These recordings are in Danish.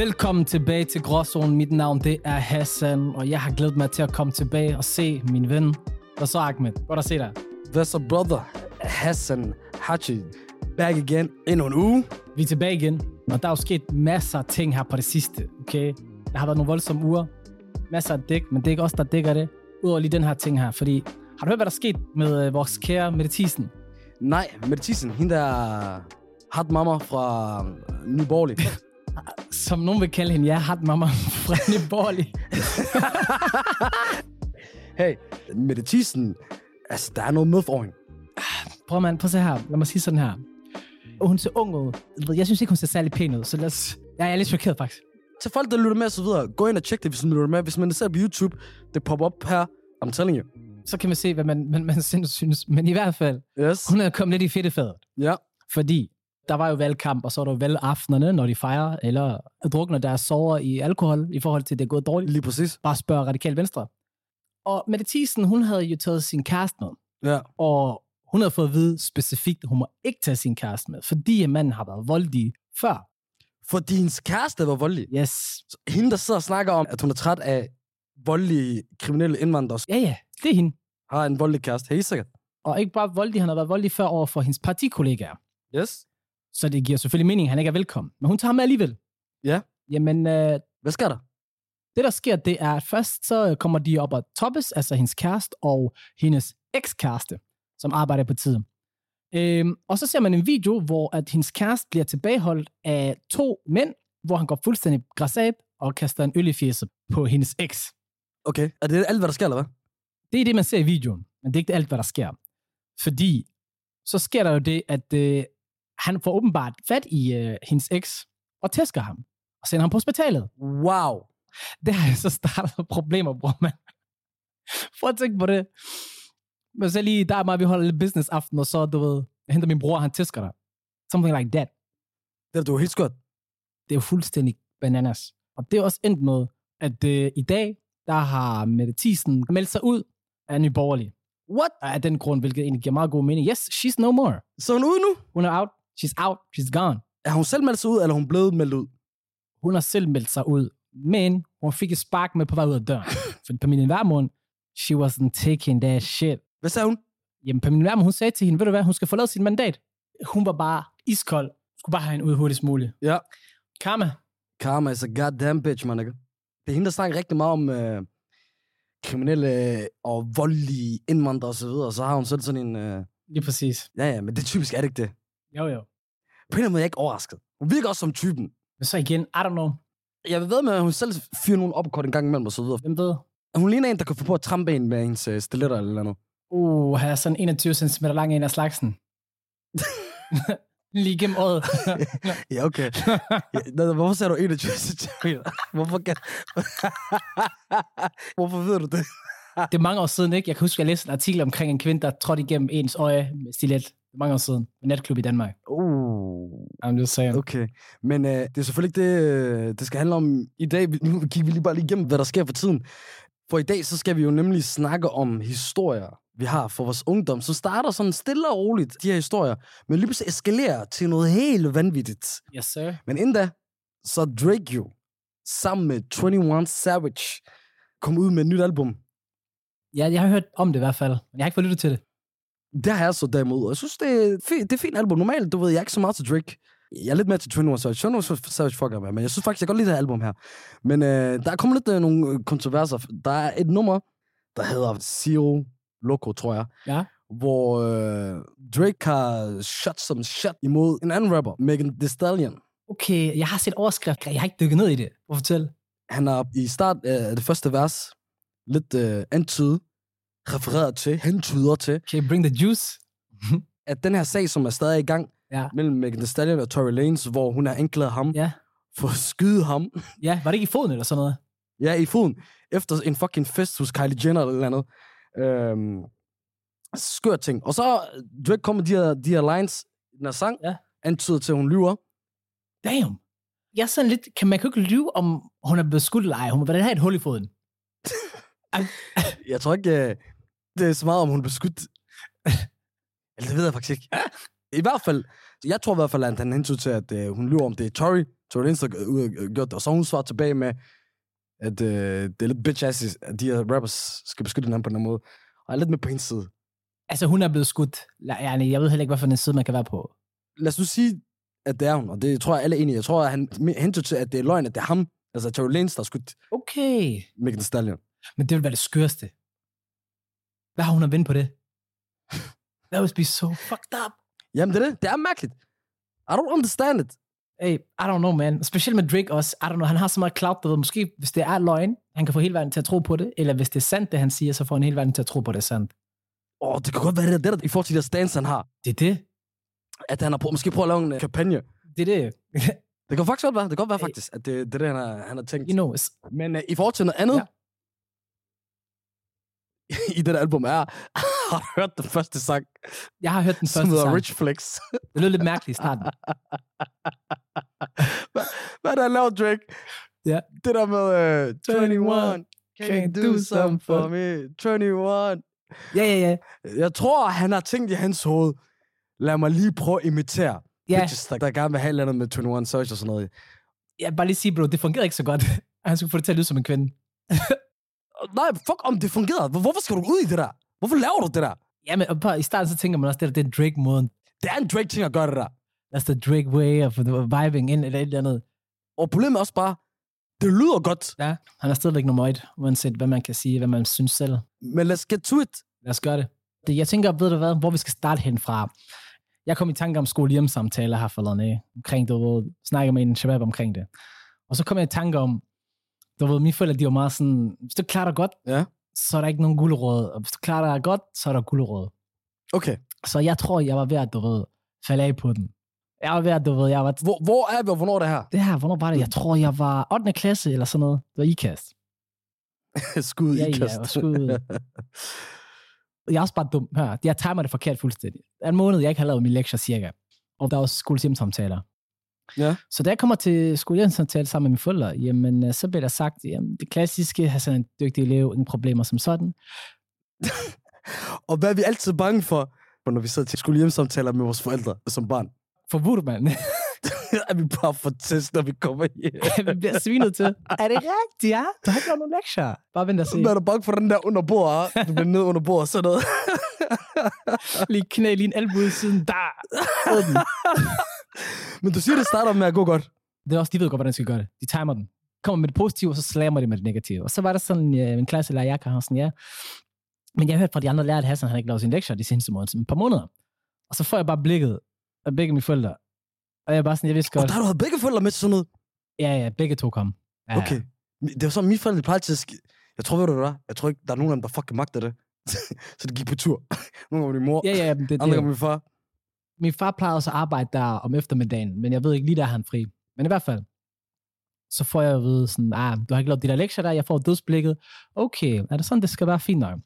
Velkommen tilbage til Gråzonen. Mit navn det er Hassan, og jeg har glædet mig til at komme tilbage og se min ven. Hvad så, Ahmed? Godt at se dig. Hvad så, brother? Hassan Hachi. Back again. Endnu en uge. Vi er tilbage igen, og der er jo sket masser af ting her på det sidste, okay? Der har været nogle voldsomme uger. Masser af dæk, men det er ikke os, der dækker det. Udover lige den her ting her, fordi... Har du hørt, hvad der er sket med øh, vores kære Mette Thiesen? Nej, Mette Thiesen, hende der hot mama fra Nyborgerlig. Som nogen vil kalde hende, ja, hat mamma fra Nyborgerlig. hey, Mette Thiesen, altså, der er noget med for hende. Prøv, man, prøv at se her. Lad mig sige sådan her. Hun ser ung ud. Jeg synes ikke, hun ser særlig pæn ud, så lad os... Jeg er lidt chokeret, faktisk. Til folk, der lytter med og så videre, gå ind og tjek det, hvis man lytter med. Hvis man ser på YouTube, det popper op her. I'm telling you. Så kan man se, hvad man, man, man synes. Men i hvert fald, Yes. hun er kommet lidt i fedtefadet. Ja. Fordi der var jo valgkamp, og så var der valgaftenerne, når de fejrer, eller drukner deres sover i alkohol, i forhold til, at det er gået dårligt. Lige præcis. Bare spørg radikal venstre. Og Mette Thiesen, hun havde jo taget sin kæreste med, Ja. og hun havde fået at vide specifikt, at hun må ikke tage sin kæreste med, fordi manden har været voldelig før. Fordi hendes kæreste var voldelig. Yes. Så Hende, der sidder og snakker om, at hun er træt af voldelige kriminelle indvandrere, Ja, ja, det er hende. har en voldelig kæreste. Helt sikkert. Og ikke bare voldelig, han har været voldelig før over for hendes partikollegaer. Yes. Så det giver selvfølgelig mening, at han ikke er velkommen. Men hun tager ham med alligevel. Ja. Jamen, øh, Hvad sker der? det der sker, det er, at først så kommer de op og toppes, altså hendes kæreste og hendes ekskæreste, som arbejder på tiden. Øhm, og så ser man en video, hvor at hendes kæreste bliver tilbageholdt af to mænd, hvor han går fuldstændig græsat og kaster en øl i fjeset på hendes eks. Okay. Er det alt, hvad der sker, eller hvad? Det er det, man ser i videoen, men det er ikke alt, hvad der sker. Fordi så sker der jo det, at øh, han får åbenbart fat i øh, hendes eks og tæsker ham og sender ham på hospitalet. Wow. Det har så startet problemer, bror, man. Prøv at tænke på det. Men så lige, der er mig, vi holder lidt business aften, og så, du ved, jeg henter min bror, han tæsker dig. Something like that. Det er du helt skørt. Det er jo fuldstændig bananas. Og det er også endt med, at øh, i dag, der har Mette Thiesen meldt sig ud af Nye Borgerlige. What? Af den grund, hvilket egentlig giver meget god mening. Yes, she's no more. Så er hun ude nu? Hun er out. She's out. She's gone. Er hun selv meldt sig ud, eller er hun blevet meldt ud? Hun har selv meldt sig ud. Men hun fik et spark med på vej ud af døren. For Pernille Vermund, she wasn't taking that shit. Hvad sagde hun? Jamen, Pernille Vermund, hun sagde til hende, ved du hvad, hun skal forlade sit mandat. Hun var bare iskold. Skulle bare have hende ud hurtigst muligt. Ja. Karma. Karma is a goddamn bitch, man. Det er hende, der snakker rigtig meget om øh, kriminelle og voldelige indvandrere og så videre. Og så har hun selv sådan en... Øh, Lige præcis. ja, ja, men det typisk, er det ikke det? Jo, jo. På en eller anden måde er jeg ikke overrasket. Hun virker også som typen. Men så igen, I don't know. Jeg ved med, at hun selv fyrer nogle opkort en gang imellem og så videre. Hvem ved? Hun ligner en, der kan få på at trampe en med hendes øh, stiletter eller noget. Uh, her er sådan 21 cm lang en af slagsen. Lige gennem øjet. Ja, okay. Ja, hvorfor sagde du 21 centimeter? Hvorfor kan... hvorfor ved du det? det er mange år siden, ikke? Jeg kan huske, at jeg læste en artikel omkring en kvinde, der trådte igennem ens øje med stilet. Det er mange år siden. Natklub i Danmark. Uh, I'm just saying. okay. Men øh, det er selvfølgelig ikke det, øh, det skal handle om i dag. Nu kigger vi lige bare lige igennem, hvad der sker for tiden. For i dag, så skal vi jo nemlig snakke om historier, vi har for vores ungdom, som starter sådan stille og roligt, de her historier, men lige pludselig eskalerer til noget helt vanvittigt. Yes, sir. Men inden da, så Drake jo, sammen med 21 Savage, kom ud med et nyt album. Ja, jeg har hørt om det i hvert fald. Men jeg har ikke fået lyttet til det. Det har jeg så derimod, jeg synes, det er, fint, det er fint album. Normalt, du ved, jeg er ikke så meget til Drake. Jeg er lidt mere til 21 Savage. 21 Savage fucker med, men jeg synes faktisk, jeg kan godt lide det her album her. Men øh, der er kommet lidt øh, nogle øh, kontroverser. Der er et nummer, der hedder Zero Loco, tror jeg. Ja. Hvor øh, Drake har shot som shot imod en anden rapper, Megan Thee Stallion. Okay, jeg har set overskrift. Jeg har ikke dykket ned i det. Hvor fortæl. han har i start af det første vers lidt øh, antydet, refereret til, hentyder til, Okay, bring the juice. at den her sag, som er stadig i gang Ja. mellem Megan Thee Stallion og Tory Lanez, hvor hun har anklaget ham Ja. for at skyde ham, Ja, var det ikke i foden eller sådan noget? ja, i foden, efter en fucking fest hos Kylie Jenner eller andet. Øhm, skør ting. Og så Drake kommer de her, de her lines den her sang, Ja. antyder til, at hun lyver. Damn. Jeg er sådan lidt, kan man kan ikke lyve, om hun er blevet skudt eller ej. Hun må vel have et hul i foden. Jeg tror ikke, øh, det er så meget, om hun blev skudt. Eller det ved jeg faktisk ikke. I hvert fald, jeg tror i hvert fald, at han hentede til, at øh, hun lyver om, det er Tory. Tory Lanez, der er ude og gjort det. Og så hun svaret tilbage med, at øh, det er lidt bitch ass, at de her rappers skal beskytte hinanden på den her måde. Og jeg er lidt med på hendes side. Altså, hun er blevet skudt. Jeg ved heller ikke, hvad for en side man kan være på. Lad os nu sige, at det er hun, og det tror jeg alle er enige. Jeg tror, at han hentede til, at det er løgn, at det er ham, altså Tory Lanez, der har skudt Okay. Megan Stallion. Men det vil være det skørste. Hvad har hun at vinde på det? That would be so fucked up. Jamen, det er det. Det er mærkeligt. I don't understand it. Hey, I don't know, man. Specielt med Drake også. I don't know, han har så meget clout, ved. Måske, hvis det er løgn, han kan få hele verden til at tro på det. Eller hvis det er sandt, det han siger, så får han hele verden til at tro på, det er sandt. Åh, oh, det kan godt være, det er det, der, i forhold til de der stance, han har. Det er det. At han har prøvet, måske prøvet at lave en uh, kampagne. Det er det. Det kan faktisk godt være. Det kan godt være Hey. faktisk, at det, det er det, han har, han har tænkt. you know, it's- Men uh, i forhold til noget andet, Ja. i det der album er, har hørt den første sang, jeg har hørt den første sang. Rich Flex. Det lød lidt mærkeligt i starten. Hvad er det, han laver, Drake? Ja. Det der med uh, 21, can do something for me? 21. Ja, ja, ja. Jeg tror, han har tænkt i hans hoved, lad mig lige prøve at imitere Ja, bitches, der, der gerne vil have et eller andet med 21 Savage og sådan noget. jeg bare lige sige, bro, det fungerede ikke så godt. Han skulle få det til at lyde som en kvinde. Nej, fuck om det fungerede. Hvor- Hvorfor skal du ud i det der? Hvorfor laver du det der? Ja, men og bare, i starten så tænker man også, det, der, det er Drake-måden. Det er en Drake-ting at gøre det der. That's the Drake way of vibing ind eller et eller andet. Og problemet er også bare, det lyder godt, Ja, han er stadigvæk nummer et, uanset hvad man kan sige, hvad man synes selv. men let's get to it. Lad os gøre det. det jeg tænker, ved du hvad, hvor vi skal starte hen fra. Jeg kom i tanke om skole samtaler her forleden af, omkring, du ved, snakke med en shabab omkring det. Og så kom jeg i tanke om, du ved, mine forældre, de var meget sådan, hvis du klarer dig godt, Ja. så er der ikke nogen gulerod. Og hvis du klarer dig godt, så er der gulerod. Okay. Så jeg tror, jeg var ved at, du ved, falde af på den. Jeg var ved at, du ved, jeg var... Hvor, hvor er vi, og hvornår er det her? Det her, hvornår var det? Jeg tror, jeg var 8. klasse eller sådan noget. Det var IKAST. Skud Ja, i ja, skud. Jeg er også bare dum. Hør, jeg timer det forkert fuldstændig. En måned, jeg ikke har lavet min lektier cirka. Og der er også skolehjemsamtaler. Ja. Så da jeg kommer til skolehjemsamtale sammen med mine forældre, jamen, øh, så bliver der sagt, jamen, det klassiske, have sådan en dygtig elev, ingen problemer som sådan. og hvad er vi altid bange for, når vi sidder til skolehjemsamtaler med vores forældre som barn? For man. er vi bare for test, når vi kommer hjem? vi bliver svinet til. Er det rigtigt, ja? Du har ikke lavet nogen lektier. Bare vent og se. Så er du bange for den der under? Du bliver ned under bordet og sådan noget. Lige knæ, lige en albu siden. Der. Men du siger, det starter med at gå godt. Det er også, de ved godt, hvordan de skal gøre det. De timer den. Kommer med det positive, og så slammer de med det negative. Og så var der sådan øh, en klasselærer, jeg kan sådan, ja. Men jeg har hørt fra de andre lærere, at Hassan han ikke lavet sin lektier de seneste måneder, et par måneder. Og så får jeg bare blikket af begge mine forældre. Og jeg er bare sådan, jeg vidste Og godt. der har du havet begge forældre med til sådan noget. Ja, ja, begge to kom. Ja, ja. Okay. Det var sådan, mine forældre plejer til at sk- Jeg tror, ved du hvad? Jeg tror ikke, der er nogen af dem, der fucking magter det. så de gik på tur. Nogle gange min mor, Ja, ja, det, andre det, gange min far. Min far plejede også at arbejde der om eftermiddagen, men jeg ved ikke lige, der er han fri. Men i hvert fald, så får jeg at vide sådan, ah, du har ikke lavet de der lektier der, jeg får dødsblikket. Okay, er det sådan, det skal være fint nok?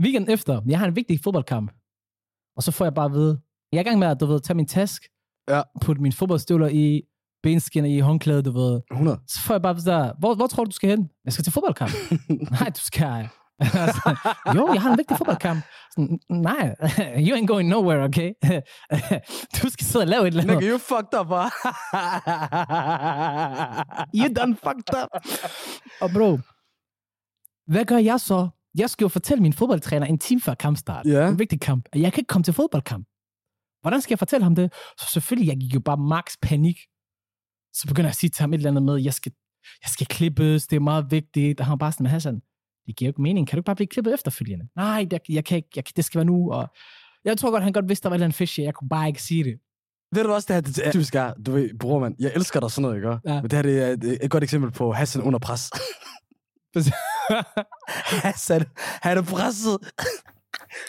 Weekend efter, jeg har en vigtig fodboldkamp, og så får jeg bare at vide, jeg er i gang med at, du ved, tage min task, Ja. putte mine fodboldstøvler i, benskinner i håndklædet, du ved. 100. Så får jeg bare så, hvor, hvor tror du, du skal hen? Jeg skal til fodboldkamp. Nej, du skal... Altså, jo, jeg har en vigtig fodboldkamp. Sådan, Nej, you ain't going nowhere, okay? du skal sidde og lave et eller andet. Nigga, you fucked up, ah. You done fucked up. Og bro, hvad gør jeg så? Jeg skal jo fortælle min fodboldtræner en time før kampstart. Ja. En vigtig kamp. at Jeg kan ikke komme til fodboldkamp. Hvordan skal jeg fortælle ham det? Så selvfølgelig, jeg gik jo bare max panik. Så begynder jeg at sige til ham et eller andet med, jeg skal, jeg skal klippes, det er meget vigtigt. Og han var bare sådan med Hassan, det giver jo ikke mening. Kan du ikke bare blive klippet efterfølgende? Nej, jeg, jeg kan ikke, jeg, det skal være nu. Og jeg tror godt, han godt vidste, der var et eller andet fish. Jeg kunne bare ikke sige det. Ved du også, det her det er typisk er, du ved, bror mand, jeg elsker dig sådan noget, ikke? Ja. Men det her det er et, et godt eksempel på Hassan under pres. Hassan, han er presset.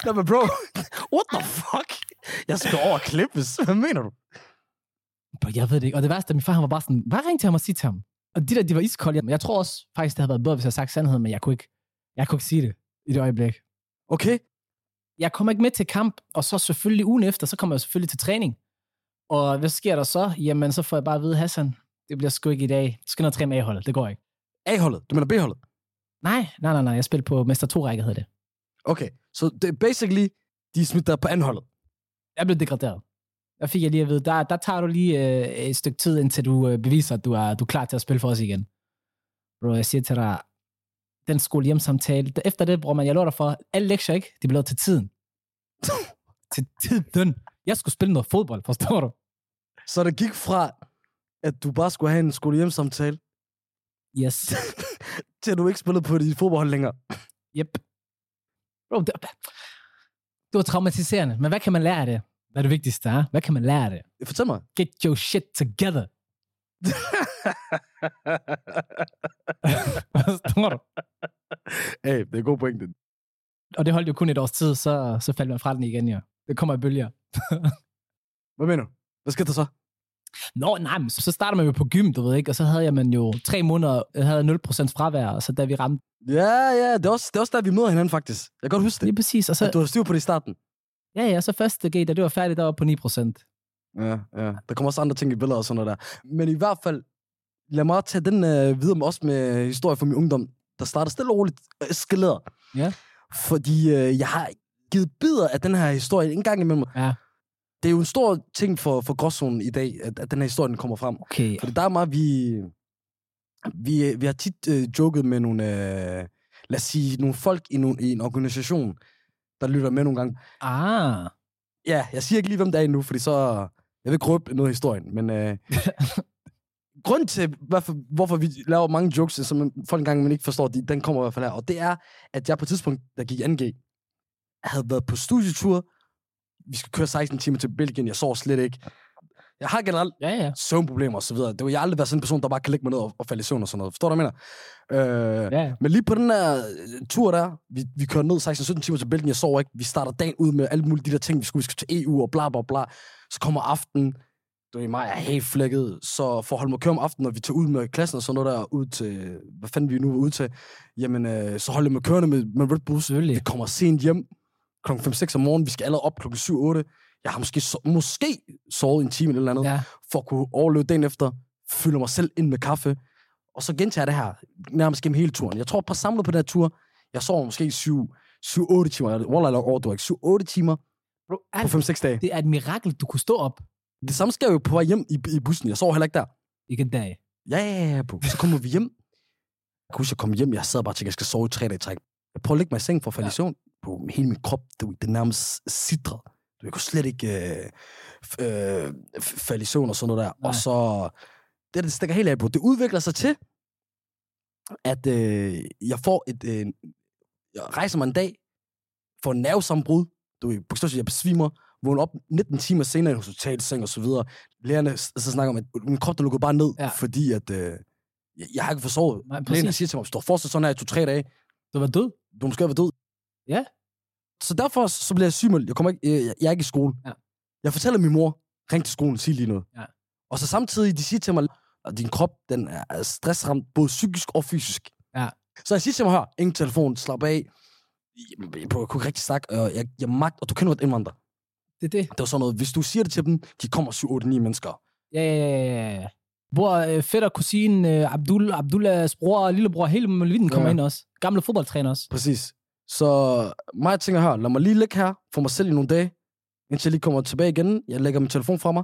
Nå, men bro, what the fuck? Jeg skal over og klippes. Hvad mener du? Bro, Jeg ved det ikke. Og det værste, at min far han var bare sådan, bare ring til ham og sig til ham. Og de der, de var iskolde. Jeg tror også faktisk, det havde været bedre, hvis jeg havde sagt sandheden, men jeg kunne ikke, jeg kunne ikke sige det i det øjeblik. Okay, Jeg kommer ikke med til kamp, og så selvfølgelig ugen efter, så kommer jeg selvfølgelig til træning. Og hvad sker der så? Jamen, så får jeg bare at vide, Hassan, det bliver sgu ikke i dag. Du skal ned og træne A-holdet. Det går ikke. A-holdet. Du mener B-holdet? Nej, nej, nej, nej. Jeg spiller på Mester 2-række, hedder det. Okay, så det er basically, de smitter på anholdet. Jeg blev degraderet. Der fik jeg lige at vide, der, der tager du lige øh, et stykke tid, indtil du øh, beviser, at du er, du er klar til at spille for os igen. Bro, jeg siger til dig, den skole hjemsamtale, efter det, bror man, jeg dig for, alle lektier, ikke? De blev til tiden. til tiden. Jeg skulle spille noget fodbold, forstår du? Så det gik fra, at du bare skulle have en skole samtale Yes. til at du ikke spillede på dit fodboldhold længere. Yep. Bro, det, det var traumatiserende, men hvad kan man lære af det? Hvad er det vigtigste, er? Hvad kan man lære af det? Fortæl mig. Get your shit together. Forstår du? hey, det er en god pointe. Og det holdt jo kun et års tid, så, så faldt man fra den igen, ja. Det kommer i bølger. Hvad mener du? Hvad skal der så? Nå, nej, men så starter man jo på gym, du ved ikke, og så havde jeg man jo tre måneder, jeg havde 0% fravær, og så da vi ramte, Ja, ja, det er, også, det er også der, vi møder hinanden faktisk. Jeg kan godt huske det. lige præcis, og så, At du har styr på det i starten. ja, ja, så første G, da det var færdigt, der var på 9%. Ja, ja. Der kommer også andre ting i billeder og sådan noget der. Men i hvert fald, lad mig tage den øh, videre med os med historie fra min ungdom, der starter stille og roligt og eskalerer. Ja. Fordi øh, jeg har givet bidder af den her historie en gang imellem. Ja. Det er jo en stor ting for, for gråzonen i dag, at, at den her historie den kommer frem. Okay, Fordi der er meget, vi... Vi, vi har tit øh, joket med nogle, øh, lad os sige, nogle folk i, nogle, i en organisation, der lytter med nogle gange. ah, Ja, jeg siger ikke lige, hvem det er endnu, fordi så... Jeg vil ikke røbe noget af historien, men... Øh, grund til, hvorfor, hvorfor vi laver mange jokes, som folk engang man ikke forstår, de, den kommer i hvert fald her. Og det er, at jeg på et tidspunkt, der gik i 2G, havde været på studietur. Vi skal køre 16 timer til Belgien. Jeg sov slet ikke. Jeg har generelt ja, ja, søvnproblemer og så videre. Det vil jeg aldrig være sådan en person, der bare kan lægge mig ned og, og falde i søvn og sådan noget. Forstår du, hvad jeg mener? Øh, ja, men lige på den her øh, tur der, vi, vi kører ned 16-17 timer til Belgien, jeg sover ikke. Vi starter dagen ud med alle mulige de der ting, vi skulle, vi skal til EU og bla bla bla. Så kommer aftenen, du ved, mig er helt flækket, så for at holde mig køre om aftenen, når vi tager ud med klassen og sådan noget der, ud til, hvad fanden vi nu var ude til, jamen, øh, så holder jeg mig kørende med, med Red Bull. selvfølgelig. Vi kommer sent hjem kl. 5-6 om morgenen, vi skal allerede op kl. 7-8. Jeg har måske, so- måske sovet en time eller et eller andet Ja, for at kunne overleve dagen efter, fylder mig selv ind med kaffe, og så gentager jeg det her nærmest gennem hele turen. Jeg tror, på samlet på den her tur, jeg sover måske 7-8 timer, Wallah, eller overdriver ikke, 7-8 timer Bro, på alt, 5-6 dage. det er et mirakel, du kunne stå op. Det samme sker jo på vej hjem i, i bussen. Jeg sover heller ikke der. Ikke en dag. Ja, ja, ja, bro. Så kommer vi hjem. Jeg kan huske, jeg kom hjem, jeg sad bare og tænkte, jeg skal sove i tre dage i træk. Jeg prøver at lægge mig i seng for at falde i søvn. Bro, hele min krop, du, det er nærmest sidret. Du, jeg kunne slet ikke øh, øh, falde i søvn og sådan noget der. Nej. Og så, det, det stikker helt af på. Det udvikler sig til, at øh, jeg får et, øh, jeg rejser mig en dag, får en nervesambrud, du ved, bogstaveligt, jeg besvimer, vågner op 19 timer senere i en hospitalseng og så videre. Lægerne s- så snakker om, at min krop der lukkede bare ned, Ja. fordi at, øh, jeg, jeg har ikke forsovet. Nej, Lægen siger til mig, hvis du har fortsat sådan her i to-tre dage, Du var død. du måske være død. Ja. Så derfor så bliver jeg sygemeldt. Jeg, kommer ikke, jeg, jeg er ikke i skole. Ja. Jeg fortæller min mor, ring til skolen, sig lige noget. Ja. Og så samtidig, de siger til mig, at din krop den er stressramt, både psykisk og fysisk. Ja. Så jeg siger til mig, hør, ingen telefon, slap af. Jeg, jeg, jeg kunne ikke rigtig snakke, og jeg, jeg magt, og du kender et indvandrer. Det er det. Det var sådan noget, hvis du siger det til dem, de kommer 7-8-9 mennesker. Ja, ja, ja, ja, ja. Bror, øh, fætter, kusine, øh, Abdul, Abdullahs bror lillebror, hele Molvitten kommer Ja. ind også. Gamle fodboldtræner også. Præcis. Så mig tænker her, lad mig lige ligge her for mig selv i nogle dage, indtil jeg lige kommer tilbage igen. Jeg lægger min telefon fra mig,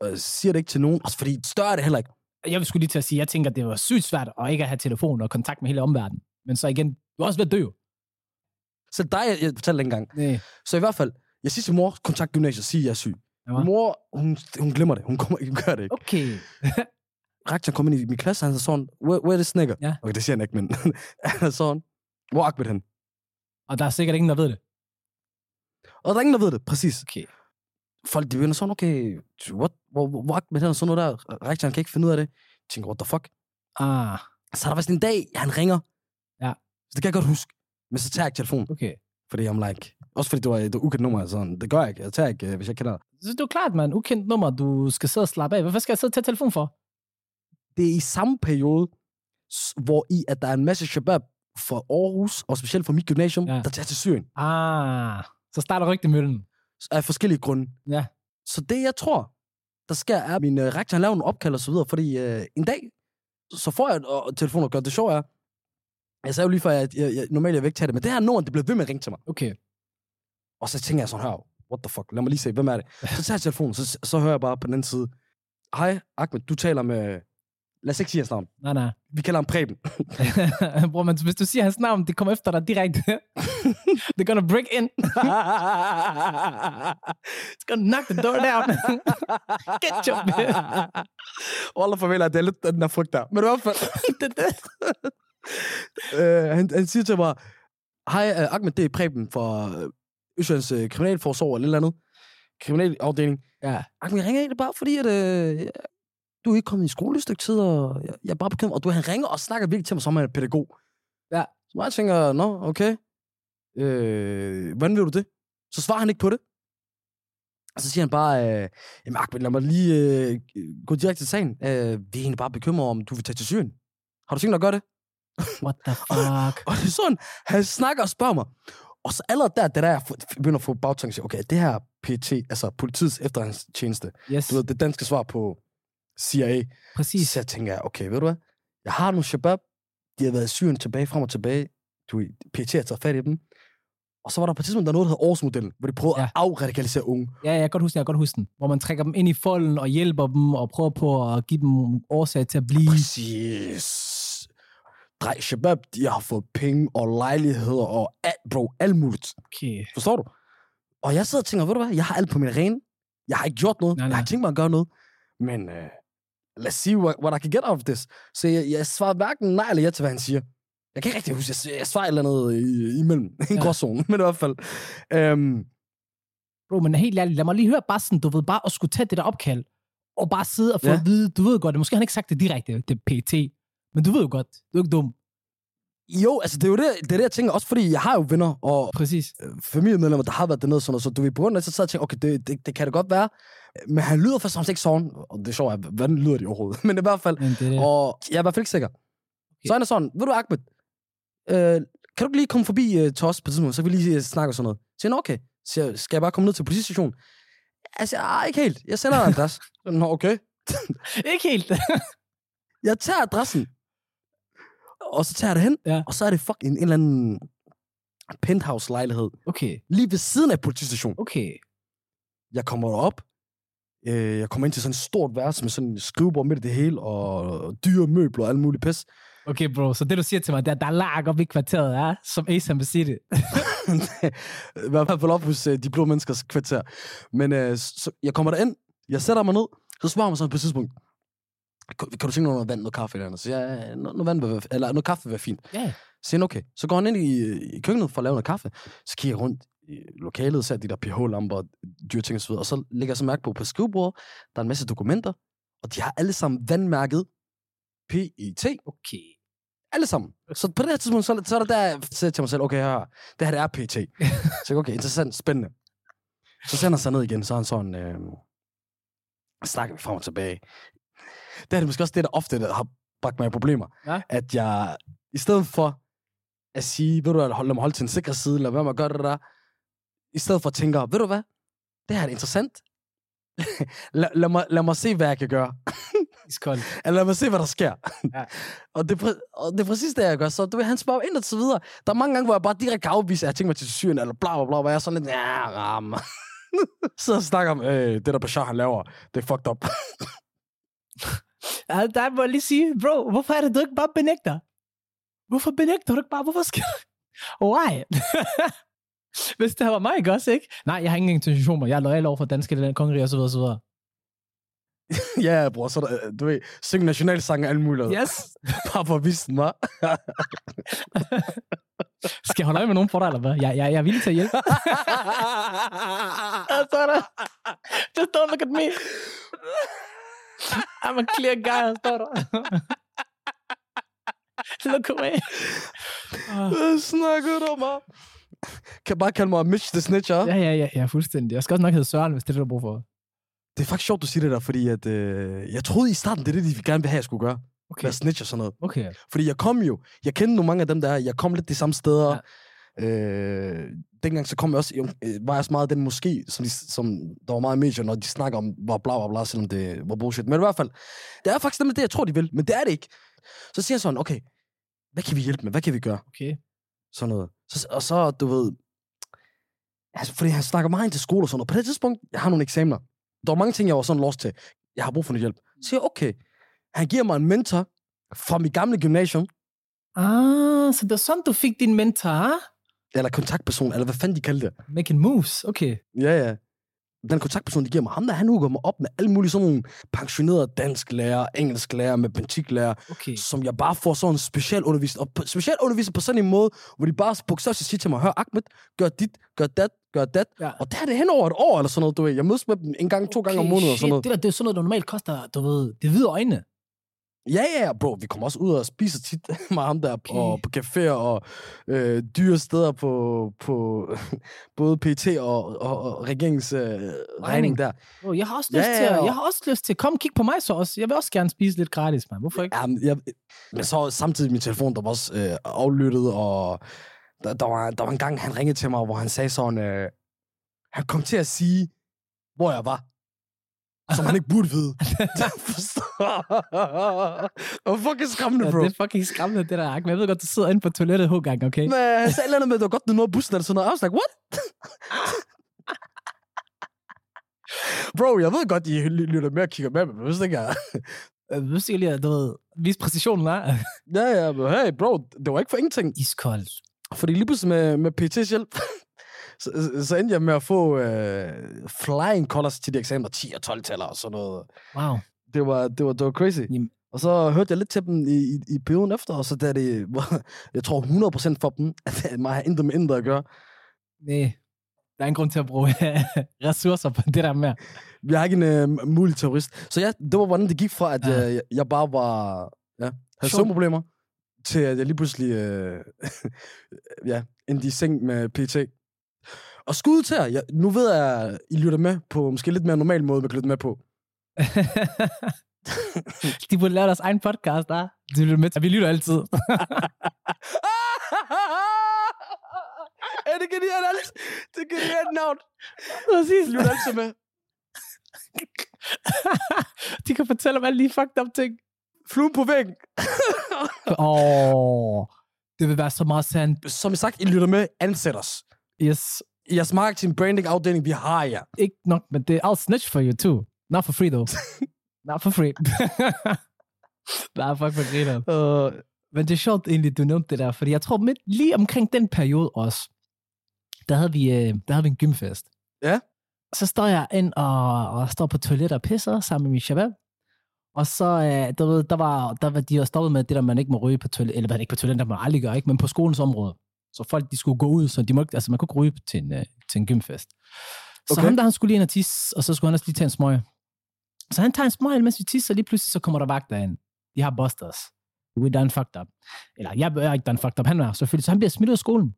og jeg siger det ikke til nogen. Også fordi større er det heller ikke. Jeg vil skulle lige til at sige, jeg tænker, det var sygt svært at ikke at have telefon og kontakt med hele omverdenen. Men så igen, du er også ved at dø. Så dig, jeg, fortalte engang. Nej. Så i hvert fald, jeg siger til mor, kontakt gymnasiet, sig, jeg er syg. Ja. Mor, hun, hun glemmer det. Hun, kommer, hun gør det ikke. Okay. Rektor kom ind i min klasse, han sagde sådan, where, where is Snigger? Ja. Okay, det siger han ikke, men han sådan, hvor er Ahmed hen? Og der er sikkert ingen, der ved det. Og der er ingen, der ved det, præcis. Okay. Folk, de begynder sådan, okay, what, hvor, hvor, hvor Ahmed hen? Og sådan noget der. Rektor, han kan ikke finde ud af det. Jeg tænker, what the fuck? Ah, Så er der vist en dag, han ringer. Ja. Så det kan jeg godt huske. Men så tager jeg ikke telefonen, okay. fordi I'm like... Også fordi det var et ukendt nummer, sådan. Det gør jeg ikke. Jeg tager ikke, øh, hvis jeg kender. Så det er jo klart, man. Ukendt nummer, du skal sidde og slappe af. Hvorfor skal jeg sidde og tage telefon for? Det er i samme periode, hvor i, at der er en masse shabab fra Aarhus, og specielt fra mit gymnasium, Ja. der tager til Syrien. Ah, så starter rygtemøllen. Af forskellige grunde. Ja. Så det, jeg tror, der sker, er, at min uh, rektor han laver nogle opkald og så videre, fordi uh, en dag, så får jeg et uh, telefon og gør det sjovt er, jeg sagde jo lige før, at jeg, jeg, normalt jeg vil ikke tage det, men det her nummer, det blev ved med at ringe til mig. Okay. Og så tænker jeg sådan her, what the fuck, lad mig lige se, hvem er det? Så tager jeg telefonen, så, så hører jeg bare på den anden side, hej Ahmed, du taler med, lad os ikke sige hans navn, Nej, nej. vi kalder ham Preben. Bror, men hvis du siger hans navn, det kommer efter dig direkte. They're gonna break in. It's gonna knock the door down. Get your Wallah farvel, det er lidt den der frygt der. Men i hvert fald, øh, han, han siger til mig, hej uh, Ahmed, det er Preben fra Østjyllands uh, Kriminalforsorg eller et eller andet. Kriminalafdeling. Ja. Ahmed, jeg ringer egentlig bare, fordi at, øh, du er ikke kommet i skole et stykke tid, og jeg, jeg er bare bekymret. Og du, han ringer og snakker virkelig til mig, som er pædagog. Ja. Så jeg tænker, nå, okay. Øh, hvordan vil du det? Så svarer han ikke på det. Og så siger han bare, øh, jamen Ahmed, lad mig lige øh, gå direkte til sagen. Øh, vi er egentlig bare bekymret om, du vil tage til Syrien. Har du tænkt dig at gøre det? What the fuck? Og det er sådan, han snakker og spørger mig. Og så allerede der, det der, jeg begynder at få bagtanke, siger, okay, det her PT, altså politiets efterretningstjeneste, Yes, du ved, det danske svar på CIA, præcis. så tænker jeg, okay, ved du hvad? Jeg har nogle shabab, de har været i Syrien tilbage, frem og tilbage. Du, PT har taget fat i dem. Og så var der på et tidspunkt, der noget, der hed Årsmodellen, hvor de prøvede ja. At afradikalisere unge. Ja, jeg kan godt huske den, jeg kan godt huske den. Hvor man trækker dem ind i folden og hjælper dem og prøver på at give dem årsag til at blive. Præcis. Drej, shabab, de har fået penge og lejligheder og alt, bro, alt muligt. Okay. Forstår du? Og jeg sidder og tænker, ved du hvad, jeg har alt på min rene. Jeg har ikke gjort noget. Nej, Jeg har nej. ikke tænkt mig at gøre noget. Men uh, let's see what, what I can get out of this. Så jeg, jeg svarer hverken nej eller ja til, hvad han siger. Jeg kan ikke rigtig huske, jeg, jeg svarer et eller andet i, imellem. En Ja. gråzone, men i hvert fald. Um, Bro, men helt ærligt, lad mig lige høre bare sådan, du ved, bare at skulle tage det der opkald, og bare sidde og få Ja. at vide, du ved godt, det måske han ikke sagt det direkte, det PT, men du ved jo godt, du er ikke dum. jo, altså det er jo det, det, er det, jeg tænker. Også fordi jeg har jo venner og Præcis. øh, familiemedlemmer, der har været dernede. Sådan noget, så du ved, på grund af det, så jeg og tænkte, okay, det, det, det, kan det godt være. Men han lyder først og fremmest ikke sådan. Og det er sjovt, hvordan lyder det overhovedet? Men i hvert fald, Men det det. Og jeg er i hvert fald ikke sikker. Okay. Så han er sådan, ved du Ahmed, øh, kan du ikke lige komme forbi øh, til os på tidspunkt, så kan vi lige øh, snakke og sådan noget. Så siger han, okay. Så jeg, skal jeg bare komme ned til politistationen? Altså, ah, ikke helt. Jeg sender en adresse. Nå, okay. Ikke helt. Jeg tager adressen. Og så tager jeg det hen. Ja. Og så er det fuck en, eller anden penthouse-lejlighed. okay, Lige ved siden af politistationen. okay. Jeg kommer op. Øh, jeg kommer ind til sådan et stort værelse med sådan en skrivebord midt i det hele, og dyre møbler og alt muligt pis. Okay, bro, så det du siger til mig, det er, der er lag op i kvarteret, ja? som Ace han vil sige det. I hvert fald op hos uh, de blå menneskers kvarter. Men uh, så, jeg kommer derind, jeg sætter mig ned, så spørger man sådan på et tidspunkt, kan, kan du tænke noget vand, noget kaffe eller andet? Så siger jeg, "Ja, noget, noget, vand vil eller noget kaffe vil være fint. Ja. Så siger han, okay. Så går han ind i, i køkkenet for at lave noget kaffe. Så kigger jeg rundt i lokalet, ser de der pH-lamper dyre ting og så videre. Og så lægger jeg så mærke på, på skrivebordet, der er en masse dokumenter, og de har alle sammen vandmærket PET. Okay. Alle sammen. Så på det her tidspunkt, så, så er der der, jeg siger til mig selv, okay, her, det her det er PT. så jeg, okay, interessant, spændende. Så sender han sig ned igen, så er han sådan, øh, snakker vi frem og tilbage. Det er det måske også det, der ofte der har bragt mig i problemer. Ja. At jeg, i stedet for at sige, ved du hvad, lad mig holde til en sikker side, lad være med at gøre det der, i stedet for at tænke, ved du hvad, det her er interessant. lad, lad, mig, lad mig se, hvad jeg kan gøre. Iskold. Eller lad mig se, hvad der sker. Ja. og, det, er og det er præcis det, jeg gør. Så du ved, han spørger ind og så videre. Der er mange gange, hvor jeg bare direkte kan afvise, at jeg tænker mig til Syrien, eller bla bla bla, hvor jeg er sådan lidt, ja, ram. så og snakker om, øh, det der Bashar, han laver, det er fucked up. Ja, der må jeg lige sige, bro, hvorfor er det, du ikke bare benægter? Hvorfor benægter du ikke bare? Hvorfor skal Why? Hvis det her var mig, ikke også, ikke? Nej, jeg har ingen intentioner. Jeg er lojal over for danske kongerige og så videre, og så videre. ja, bror, så er der, øh, du ved, synge nationalsange og alt muligt. Yes. Bare for at vise den, hva'? Skal jeg holde øje med nogen for dig, eller hvad? Jeg, jeg, jeg er villig til at hjælpe. Og så der... Just don't look at me. I'm a clear guy, står der. look away. Hvad snakker du om? Kan bare kalde mig Mitch the Snitcher. Ja, ja, ja, ja, fuldstændig. Jeg skal også nok hedde Søren, hvis det er det, du har brug for. Det er faktisk sjovt, du siger det der, fordi at, øh, jeg troede i starten, det er det, de gerne vil have, jeg skulle gøre. Okay. Være snitch og sådan noget. Okay. Fordi jeg kom jo, jeg kendte nogle mange af dem der, jeg kom lidt de samme steder. Ja. Øh, dengang så kom jeg også, øh, var jeg også meget den måske, som, de, som der var meget i medier, når de snakker om, var bla bla bla, selvom det var bullshit. Men i hvert fald, det er faktisk nemlig det, jeg tror, de vil, men det er det ikke. Så siger jeg sådan, okay, hvad kan vi hjælpe med? Hvad kan vi gøre? Okay. Sådan noget. Så, og så, du ved, Altså, fordi han snakker meget ind til skole og sådan noget. På det tidspunkt, jeg har nogle eksamener. Der var mange ting, jeg var sådan lost til. Jeg har brug for noget hjælp. Så siger jeg, okay. Han giver mig en mentor fra mit gamle gymnasium, Ah, så det er sådan, du fik din mentor, ah? Eller kontaktperson, eller hvad fanden de kalder det. Making moves, okay. Ja, ja. Den kontaktperson, de giver mig, ham der, han hugger mig op med alle mulige sådan nogle pensionerede dansk lærer, engelsk lærer, matematiklærer, Okay. som jeg bare får sådan en speciel undervisning. Og speciel undervisning på sådan en måde, hvor de bare bogstaveligt siger til mig, hør Ahmed, gør dit, gør dat, gør dat. Ja. Og der er det hen over et år eller sådan noget, du ved. Jeg mødes med dem en gang, to gange om måneden og sådan noget. Det der, det er sådan noget, der normalt koster, du ved, det hvide øjne. Ja, ja, ja, bro. Vi kommer også ud og spiser tit med ham der, Okay. og på caféer og øh, dyre steder på, på både PT og, og, og regeringens øh, regning der. Oh, jeg har også Ja, lyst til, ja, og- jeg har også lyst til, kom kig på mig så også. Jeg vil også gerne spise lidt gratis, man. Hvorfor ikke? Ja, men, jeg, men så samtidig min telefon, der var også øh, aflyttet, og der, der, var, der var en gang, han ringede til mig, hvor han sagde sådan, øh, han kom til at sige, hvor jeg var. Som han ikke burde vide. Det var fucking skræmmende, Ja, bro. det er fucking skræmmende, det der. Men jeg ved godt, du sidder inde på toilettet hver gang, okay? Men han sagde et med, det var godt, du nåede bussen eller sådan noget. I was like, what? Bro, jeg ved godt, I lytter med og kigger med, men jeg vidste ikke, jeg... Jeg vil sige lige, at du ved, vise præcisionen, var Ja, ja, men hey, bro, det var ikke for ingenting. iskoldt. Fordi lige pludselig med, med PT's hjælp, så, så- endte jeg med at få øh, flying colors til de eksamener, 10 og 12 taler og sådan noget. Wow. Det var, det var, det var crazy. Jamen. Og så hørte jeg lidt til dem i, i, i perioden efter, og så der er det, jeg tror 100% for dem, at mig har intet med intet at gøre. Nej, der er en grund til at bruge ressourcer på det der med. Jeg er ikke en øh, mulig terrorist. Så ja, det var, hvordan det gik fra, at Ja. jeg, jeg bare var, ja, havde søvnproblemer, til at jeg lige pludselig, øh, ja, endte i seng med PT. Og skud til jer. Jeg, nu ved jeg, at I lytter med på måske lidt mere normal måde, vi kan lytte med på. De burde lave deres egen podcast, der. De lytter med til. Vi lytter altid. er det genialt, Alex? Det er genialt navn. Præcis. Lytter altid med. de kan fortælle om alle de fucked up ting. Fluen på væggen. Åh, oh, det vil være så meget sandt. Som sagt, I lytter med, ansæt os. Yes. Jeres marketing, branding, afdeling, vi har jer. Ikke nok, men det I'll snitch for you too. Not for free, though. Not for free. Nej, fuck for griner. Uh, Men det er sjovt egentlig, du nævnte det der, fordi jeg tror midt lige omkring den periode også, der havde vi, øh, der havde vi en gymfest. Ja. Så står jeg ind og, og står på toilet og pisser sammen med min shabab. Og så, øh, du ved, der var, der var de jo stoppet med det der, man ikke må ryge på toilet, eller hvad ikke på toilet, der man aldrig gør, ikke, men på skolens område. Så folk, de skulle gå ud, så de må, altså man kunne ikke ryge til en, øh, til en gymfest. Så Okay. ham der, han skulle lige ind og tisse, og så skulle han også lige tage en smøg. Så han tager en smøg, mens vi tisser, og lige pludselig så kommer der vagter ind. De har busters. We done fucked up. Eller jeg er ikke done fucked up, han er selvfølgelig. Så han bliver smidt ud af skolen.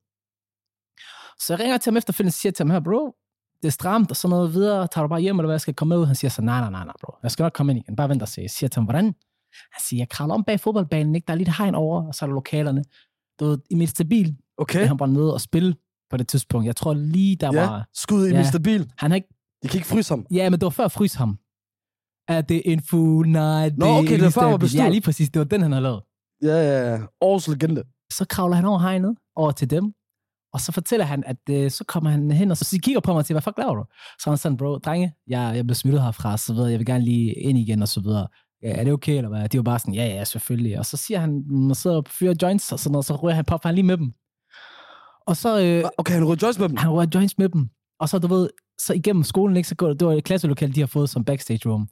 Så jeg ringer til ham efterfølgende og siger til ham her, bro, det er stramt og sådan noget videre. Tager du bare hjem, eller hvad? Jeg skal komme med ud. Han siger så, nej, nej, nej, nej, bro. Jeg skal nok komme ind igen. Bare vent og se. Jeg siger til ham, hvordan? Han siger, jeg kravler om bag fodboldbanen, ikke? Der er lidt hegn over, og så er der lokalerne. Du ved, i mit stabil, okay. er han bare nede og spille på det tidspunkt. Jeg tror lige, der Ja, var... skud i Ja. min stabil. Han har ikke... I kan ikke fryse ham. Ja, men det var før frys ham. Er det en full night? Nå, okay, det var før var. Ja, lige præcis. Det var den, han havde lavet. Ja, ja, ja. Års legende. så kravler han over hegnet, over til dem, og så fortæller han, at øh, så kommer han hen, og så kigger på mig og siger, hvad fuck laver du? Så han sådan, bro, drenge, jeg, jeg blev smittet herfra, så videre, jeg vil gerne lige ind igen, og så videre. Ja, er det okay, eller hvad? De var bare sådan, ja, ja, selvfølgelig. Og så siger han, man sidder og fyrer joints, og sådan noget, så rører han, popper han lige med dem. Og så, øh, Okay, han rød joints med dem. han rører joints med dem. Og så, du ved, så igennem skolen, ikke, så går det, det var et klasselokale, de har fået som backstage room.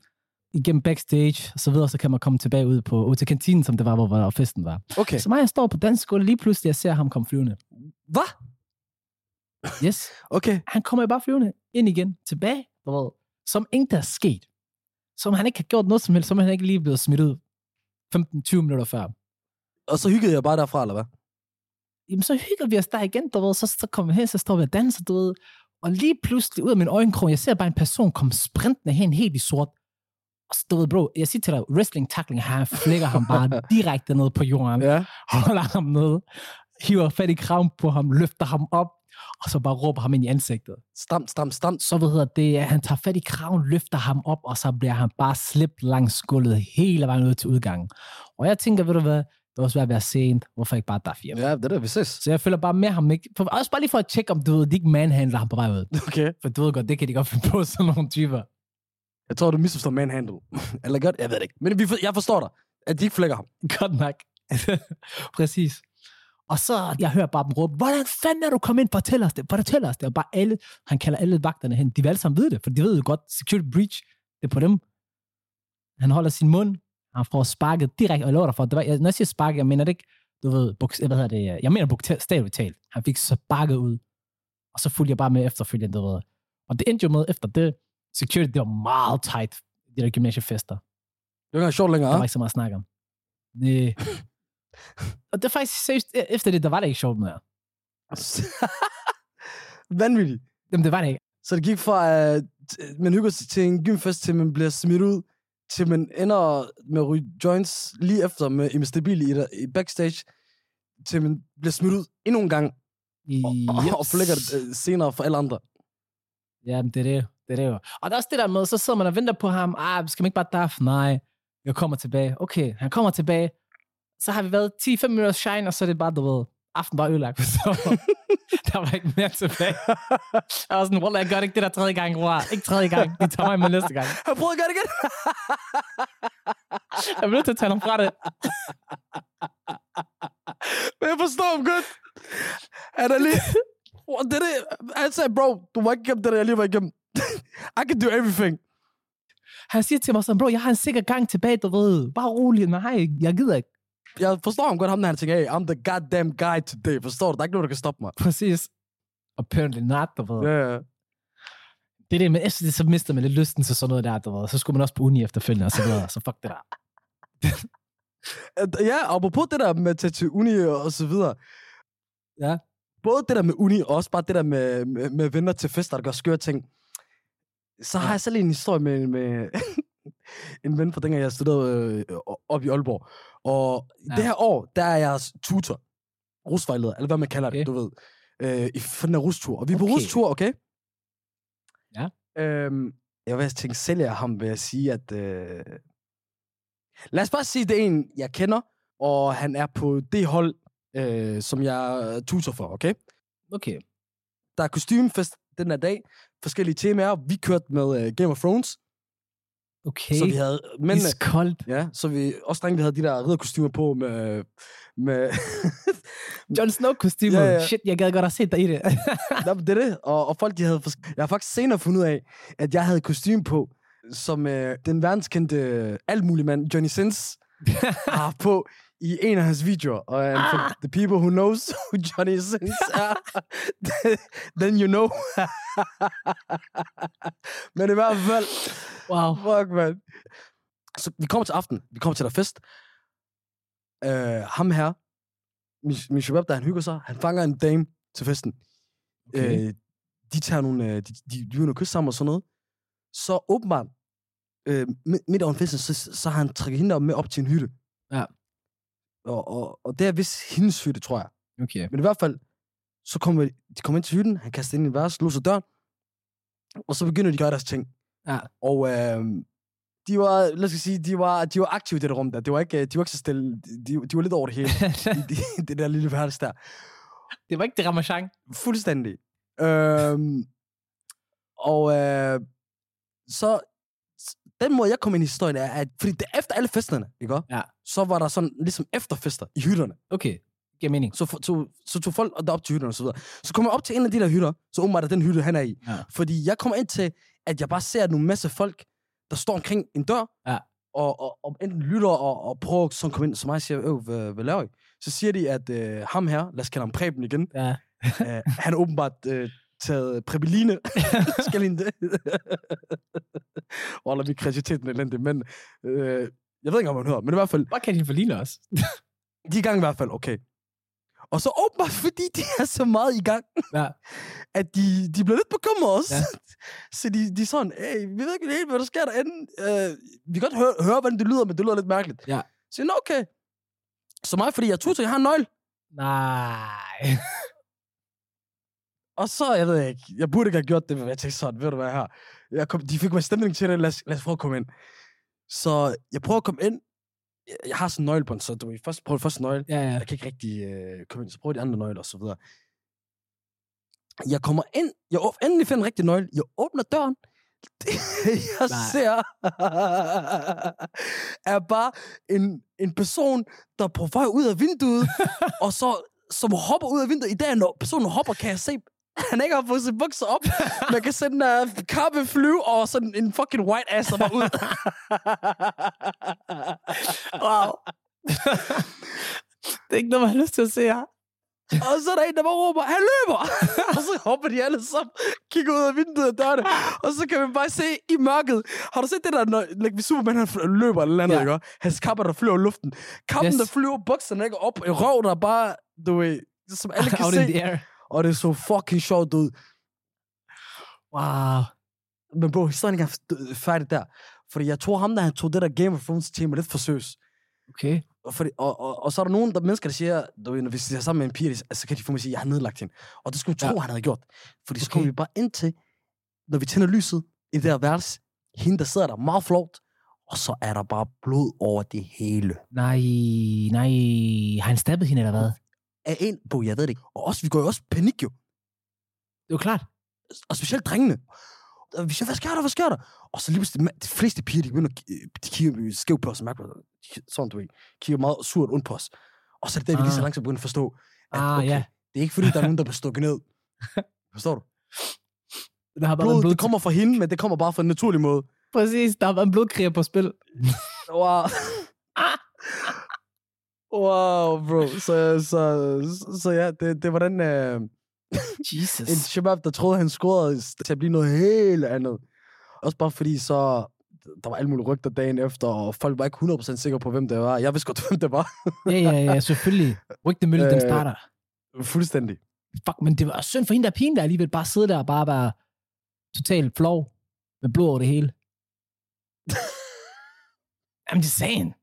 Igennem backstage, og så videre, så kan man komme tilbage ud, på, ud til kantinen, som det var, hvor, hvor festen var. Okay. Så mig, jeg står på dansk skole, lige pludselig, jeg ser ham komme flyvende. Hvad? Yes. Okay. Han kommer jo bare flyvende ind igen, tilbage, du ved, som intet er sket. Som han ikke har gjort noget som helst, som han ikke lige blevet smidt ud 15-20 minutter før. Og så hyggede jeg bare derfra, eller hvad? Jamen, så hygger vi os der igen, du ved, så, så kommer vi hen, så står vi og danser, du ved, og lige pludselig ud af min øjenkrog, jeg ser bare en person komme sprintende hen helt i sort. Og så, du ved, bro, jeg siger til dig, wrestling tackling, han flækker ham bare direkte ned på jorden. Ja. holder ham nede, hiver fat i kraven på ham, løfter ham op, og så bare råber ham ind i ansigtet. Stam, stam, stam. Så hvad hedder det, at han tager fat i kraven, løfter ham op, og så bliver han bare slæbt langs gulvet hele vejen ud til udgangen. Og jeg tænker, ved du hvad, Det var svært at være sent. Hvorfor ikke bare der fire? Ja, det er det, vi ses. Så jeg følger bare med ham. Ikke? For, også bare lige for at tjekke, om du ved, de ikke manhandler ham på vej ud. Okay. For du ved godt, det kan de godt finde på, sådan nogle typer. Jeg tror, du misforstår manhandle. Eller godt, jeg ved det ikke. Men vi for, jeg forstår dig, at de ikke flækker ham. Godt nok. Præcis. Og så, jeg hører bare dem råbe, hvordan fanden er du kommet ind? Fortæl os det, fortæl os det. Og bare alle, han kalder alle vagterne hen. De vil alle sammen vide det, for de ved jo godt, security breach, det er på dem. Han holder sin mund, han får sparket direkte, og jeg lover dig for, det var, jeg, når jeg siger sparket, jeg mener det ikke, du ved, buks, hvad hedder det, jeg mener bogstaveligt talt. Han fik sparket ud, og så fulgte jeg bare med efterfølgende, du ved. Og det endte jo med, efter det, security, det var meget tight, de der gymnasiefester. Det jo ikke sjovt længere, Der var ikke så meget at snakke om. Nej. og det er faktisk seriøst, e- efter det, der var det ikke sjovt mere. Vanvittigt. Jamen, det var det ikke. Så det gik fra, at man hygger sig til en gymfest, til man bliver smidt ud, til man ender med at ryge joints lige efter med Emil Stabil i, der- i backstage, til man bliver smidt ud endnu en gang, og, og, og flækker det øh, senere for alle andre. Ja, det er det. Det er det jo. Og der er også det der med, så sidder man og venter på ham. Ah, skal man ikke bare daf? Nej, jeg kommer tilbage. Okay, han kommer tilbage. Så har vi været 10-5 minutter shine, og så er det bare, du ved, aften bare ødelagt. Så der var ikke mere tilbage. Jeg var sådan, Wallah, jeg gør ikke det der tredje gang, bror. Ikke tredje gang. De tager mig med næste gang. Han prøvede at gøre det igen. Jeg er nødt til at tage ham fra det. Men jeg forstår ham godt. Han er lige... Det er det. Han sagde, bro, du var ikke igennem det, der jeg lige var igennem. I can do everything. Han siger til mig sådan, bro, jeg har en sikker gang tilbage, du ved. Bare rolig, nej, jeg gider ikke. Jeg forstår ham godt, ham der han tænker, hey, I'm the goddamn guy today. Forstår du? Der er ikke nogen, der kan stoppe mig. Præcis. Apparently not, du ved. Ja, ja. Det er det, men efter det, så mister man lidt lysten til sådan noget der, du ved. Så skulle man også på uni efterfølgende, og så videre. Så fuck det der. Ja, apropos det der med at tage til uni og så videre. Ja. Både det der med uni, og også bare det der med, med, med venner til fester, der gør skøre ting. Så har jeg selv en historie med, med en ven fra dengang, jeg studerede øh, op i Aalborg. Og ja. Det her år, der er jeg tutor. Rusvejleder, eller hvad man kalder det, Okay. du ved. Øh, i, for den her rustur. Og vi er på Okay. rustur, okay? Ja. Øhm, jeg vil tænke, sælger jeg ham ved at sige, at... Øh... Lad os bare sige, det er en, jeg kender, og han er på det hold, øh, som jeg tutor for, okay? Okay. Der er kostymefest den her dag, forskellige temaer. Vi kørte med øh, Game of Thrones, Okay. så vi havde mændene... Iskoldt. Ja, så vi, også drenge, vi havde de der ridderkostymer på med... med Jon Snow-kostymer. Ja, Ja, ja. ja. Shit, jeg gad godt have set dig i det. Men det er det. Og, og folk, de havde... Jeg har faktisk senere fundet ud af, at jeg havde kostume på, som øh, den verdenskendte øh, altmuligmand Johnny Sins har på i en af hans videoer. Og for Ah. the people who knows who Johnny Sins er, then you know. Men i hvert fald, wow. fuck, man. Så vi kommer til aften. Vi kommer til der fest. Øh, ham her, min, min shabab, der han hygger sig, han fanger en dame til festen. Okay. Øh, de tager nogle, øh, de, de, de begynder at kysse sammen og sådan noget. Så åbenbart, øh, midt, over en fest, så, så har han trækket hende op med op til en hytte. Ja. Og, og, og det er vist hendes hytte, tror jeg. Okay. Men i hvert fald, så kommer de kommer ind til hytten, han kaster ind i en værelse, låser døren, og så begynder de at gøre deres ting. Ja. Og øh, de var, lad os sige, de var, de var aktive i det der rum der. Det var ikke, de var ikke så stille. De, de var lidt over det hele. I, i, det der lille værelse der. det var ikke det Ramachan. Fuldstændig. Øhm, og øh, så den måde, jeg kom ind i historien, er, at fordi det, efter alle festerne, ikke? Ja. så var der sådan ligesom efterfester i hytterne. Okay. Giver mening. Så, for, så, så tog folk derop til hytterne og så videre. Så kommer jeg op til en af de der hytter, så åbenbart er den hytte, han er i. Ja. Fordi jeg kommer ind til, at jeg bare ser nogle masse folk, der står omkring en dør, Ja. og, og, og enten lytter og, og prøver sådan at komme ind. Så mig siger, øh, hvad, hvad laver I? Så siger de, at øh, ham her, lad os kalde ham Preben igen, Ja. øh, han er åbenbart øh, taget Prebeline. Skal lige det? Wallah, min kreativitet er elendig, men øh, jeg ved ikke, om man hører, men i hvert fald, Hvor kan de forligne os? de er i gang i hvert fald, okay. Og så åbenbart, fordi de er så meget i gang, Ja. at de, de bliver lidt bekymrede også. Ja. så de, de er sådan, hey, vi ved ikke helt, hvad der sker derinde. Uh, vi kan godt høre, høre, hvordan det lyder, men det lyder lidt mærkeligt. Ja. Så jeg, "Nå, okay. Så mig, fordi jeg tutor, jeg har en nøgle. Nej. Og så, jeg ved ikke, jeg burde ikke have gjort det, men jeg tænkte sådan, ved du hvad her. Jeg kom, de fik mig stemning til det, lad os, lad os prøve at komme ind. Så jeg prøver at komme ind. jeg, har sådan en nøgle på den, så du vil først prøve første nøgle. Ja, ja. Jeg kan ikke rigtig øh, komme ind, så prøv de andre nøgler og så videre. Jeg kommer ind, jeg endelig finder en rigtig nøgle, jeg åbner døren, det, jeg Nej. ser, er bare en, en person, der er på vej ud af vinduet, og så som hopper ud af vinduet. I dag, når personen hopper, kan jeg se, han ikke har fået sine bukser op. Man kan se den der kappe flyve, og sådan en fucking white ass, der var ud. Wow. det er ikke noget, man har lyst til at se her. Og så er der en, der bare råber, han løber! og så hopper de alle sammen, kigger ud af vinduet og dørene. Og så kan vi bare se i mørket. Har du set det der, når like, Superman han løber eller andet, Ja. ikke? Hans kapper, der flyver i luften. Kappen, Yes. der flyver, bukserne ikke op, en røv, der bare, du ved, som alle kan Out in se. the air. Og det så fucking sjovt ud. Wow. Men bro, historien er færdig der. Fordi jeg tror ham, der han tog det der Game of Thrones tema lidt for seriøst. Okay. Og, fordi, og, og, og, så er der nogen der mennesker, der siger, du ved, når vi er sammen med en pige, de- så kan de få mig sige, at jeg har nedlagt hende. Og det skulle vi tro, Ja. han havde gjort. Fordi så Okay. kommer vi bare ind til, når vi tænder lyset i det der værelse, hende, der sidder der meget flot, og så er der bare blod over det hele. Nej, nej. Har han stabbet hende, eller hvad? Af en, bro, jeg ved det ikke. Og også, vi går jo også i panik jo. Det er jo klart. Og specielt drengene. Og vi siger, hvad sker der, hvad sker der? Og så lige pludselig, de fleste piger, de begynder, at de kigger skævt på os, mærker, sådan du ved, kigger meget surt ondt på os. Og så er det der, vi lige så Ah. langsomt begynder at forstå, at Ah, okay, ja. det er ikke fordi, der er nogen, der bliver stukket ned. Forstår du? Der har bare Blodet, blod... det kommer fra hende, men det kommer bare fra en naturlig måde. Præcis, der været en blodkriger på spil. Wow. Wow, bro. Så, så, så, ja, det, det var den... Øh, Jesus. en shabab, der troede, han scorede til at blive noget helt andet. Også bare fordi så... Der var alle mulige rygter dagen efter, og folk var ikke 100% sikre på, hvem det var. Jeg vidste godt, hvem det var. ja, ja, ja, selvfølgelig. Rygtemølle, den Øh. starter. Fuldstændig. Fuck, men det var synd for hende der pigen, der alligevel bare sidde der og bare være totalt flov med blod over det hele. I'm just saying.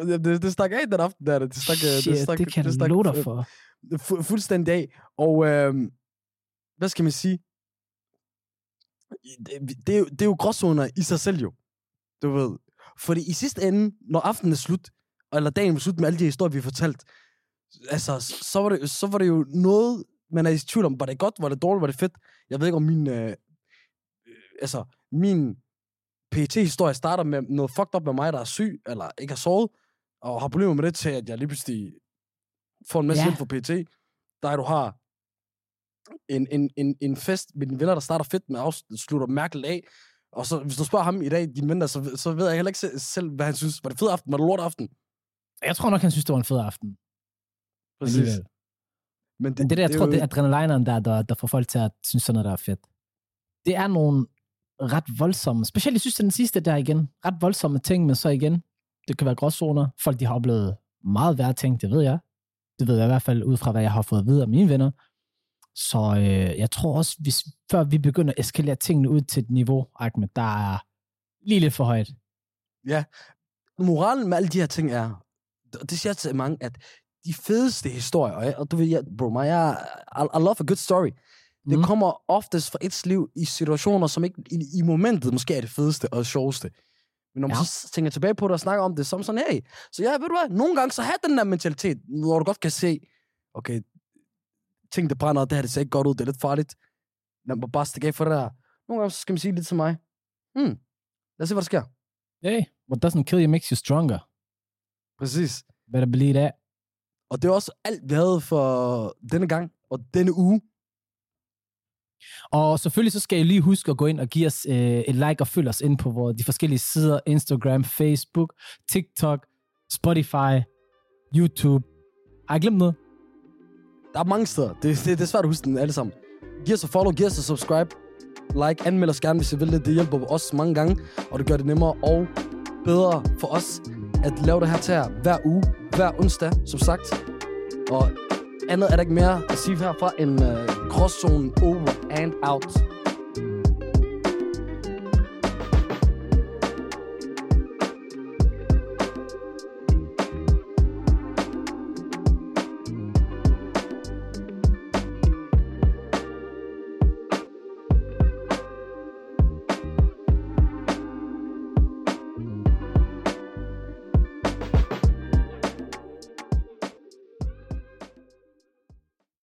Det, det, stak af den aften der. Det stak, øh, Shit, det, stak, det kan det stak, love dig øh, for. fu- fuldstændig af. Og øh, hvad skal man sige? Det, det, er jo, det er jo gråzoner i sig selv jo. Du ved. Fordi i sidste ende, når aftenen er slut, eller dagen er slut med alle de historier, vi har fortalt, altså, så var, det, så var det jo noget, man er i tvivl om, var det godt, var det dårligt, var det fedt? Jeg ved ikke, om min, øh, øh, altså, min PET-historie starter med noget fucked up med mig, der er syg, eller ikke har sovet, og har problemer med det til, at jeg lige pludselig får en masse Ja. hjælp fra PET. Der du har en, en, en, en fest med dine venner, der starter fedt med afslutter mærkeligt af. Og så, hvis du spørger ham i dag, din ven der, så, så ved jeg heller ikke selv, hvad han synes. Var det fed aften? Var det lort aften? Jeg tror nok, han synes, det var en fed aften. alligevel. Men det, Men det der, jeg er tror, jo- det er adrenalineren der, der, der får folk til at synes sådan noget, der er fedt. Det er nogle ret voldsomme, specielt jeg synes, den sidste der igen, ret voldsomme ting, men så igen, det kan være gråzoner. Folk, de har oplevet meget værre ting, det ved jeg. Det ved jeg i hvert fald ud fra, hvad jeg har fået at vide af mine venner. Så øh, jeg tror også, hvis, før vi begynder at eskalere tingene ud til et niveau, Ahmed, der er lige lidt for højt. moralen med alle de her ting er, og det siger jeg til mange, at de fedeste historier, og, jeg, og du ved, jeg, bro, mig, jeg, I, I love a good story. Det Mm. kommer oftest fra et liv i situationer, som ikke i, i momentet måske er det fedeste og sjoveste. Men når man Ja. så tænker tilbage på det og snakker om det, som sådan, hey, så ja, ved du hvad, nogle gange så have den der mentalitet, når du godt kan se, okay, ting der brænder, det her det ser ikke godt ud, det er lidt farligt. Lad mig bare stikke af for det der. Nogle gange så skal man sige lidt til mig, hmm, lad os se, hvad der sker. Hey, what doesn't kill you makes you stronger. Præcis. Better believe that. Og det er også alt, vi havde for denne gang og denne uge. Og selvfølgelig så skal I lige huske at gå ind og give os øh, et like og følge os ind på vores, de forskellige sider. Instagram, Facebook, TikTok, Spotify, YouTube. Har jeg glemt noget? Der er mange steder. Det, det, det er svært at huske dem alle sammen. Giv os et follow, giv os et subscribe. Like, anmeld os gerne, hvis I vil det. Det hjælper os mange gange, og det gør det nemmere og bedre for os at lave det her til jer hver uge, hver onsdag, som sagt. Og andet er der ikke mere at sige herfra end Øh, gråzonen over and out.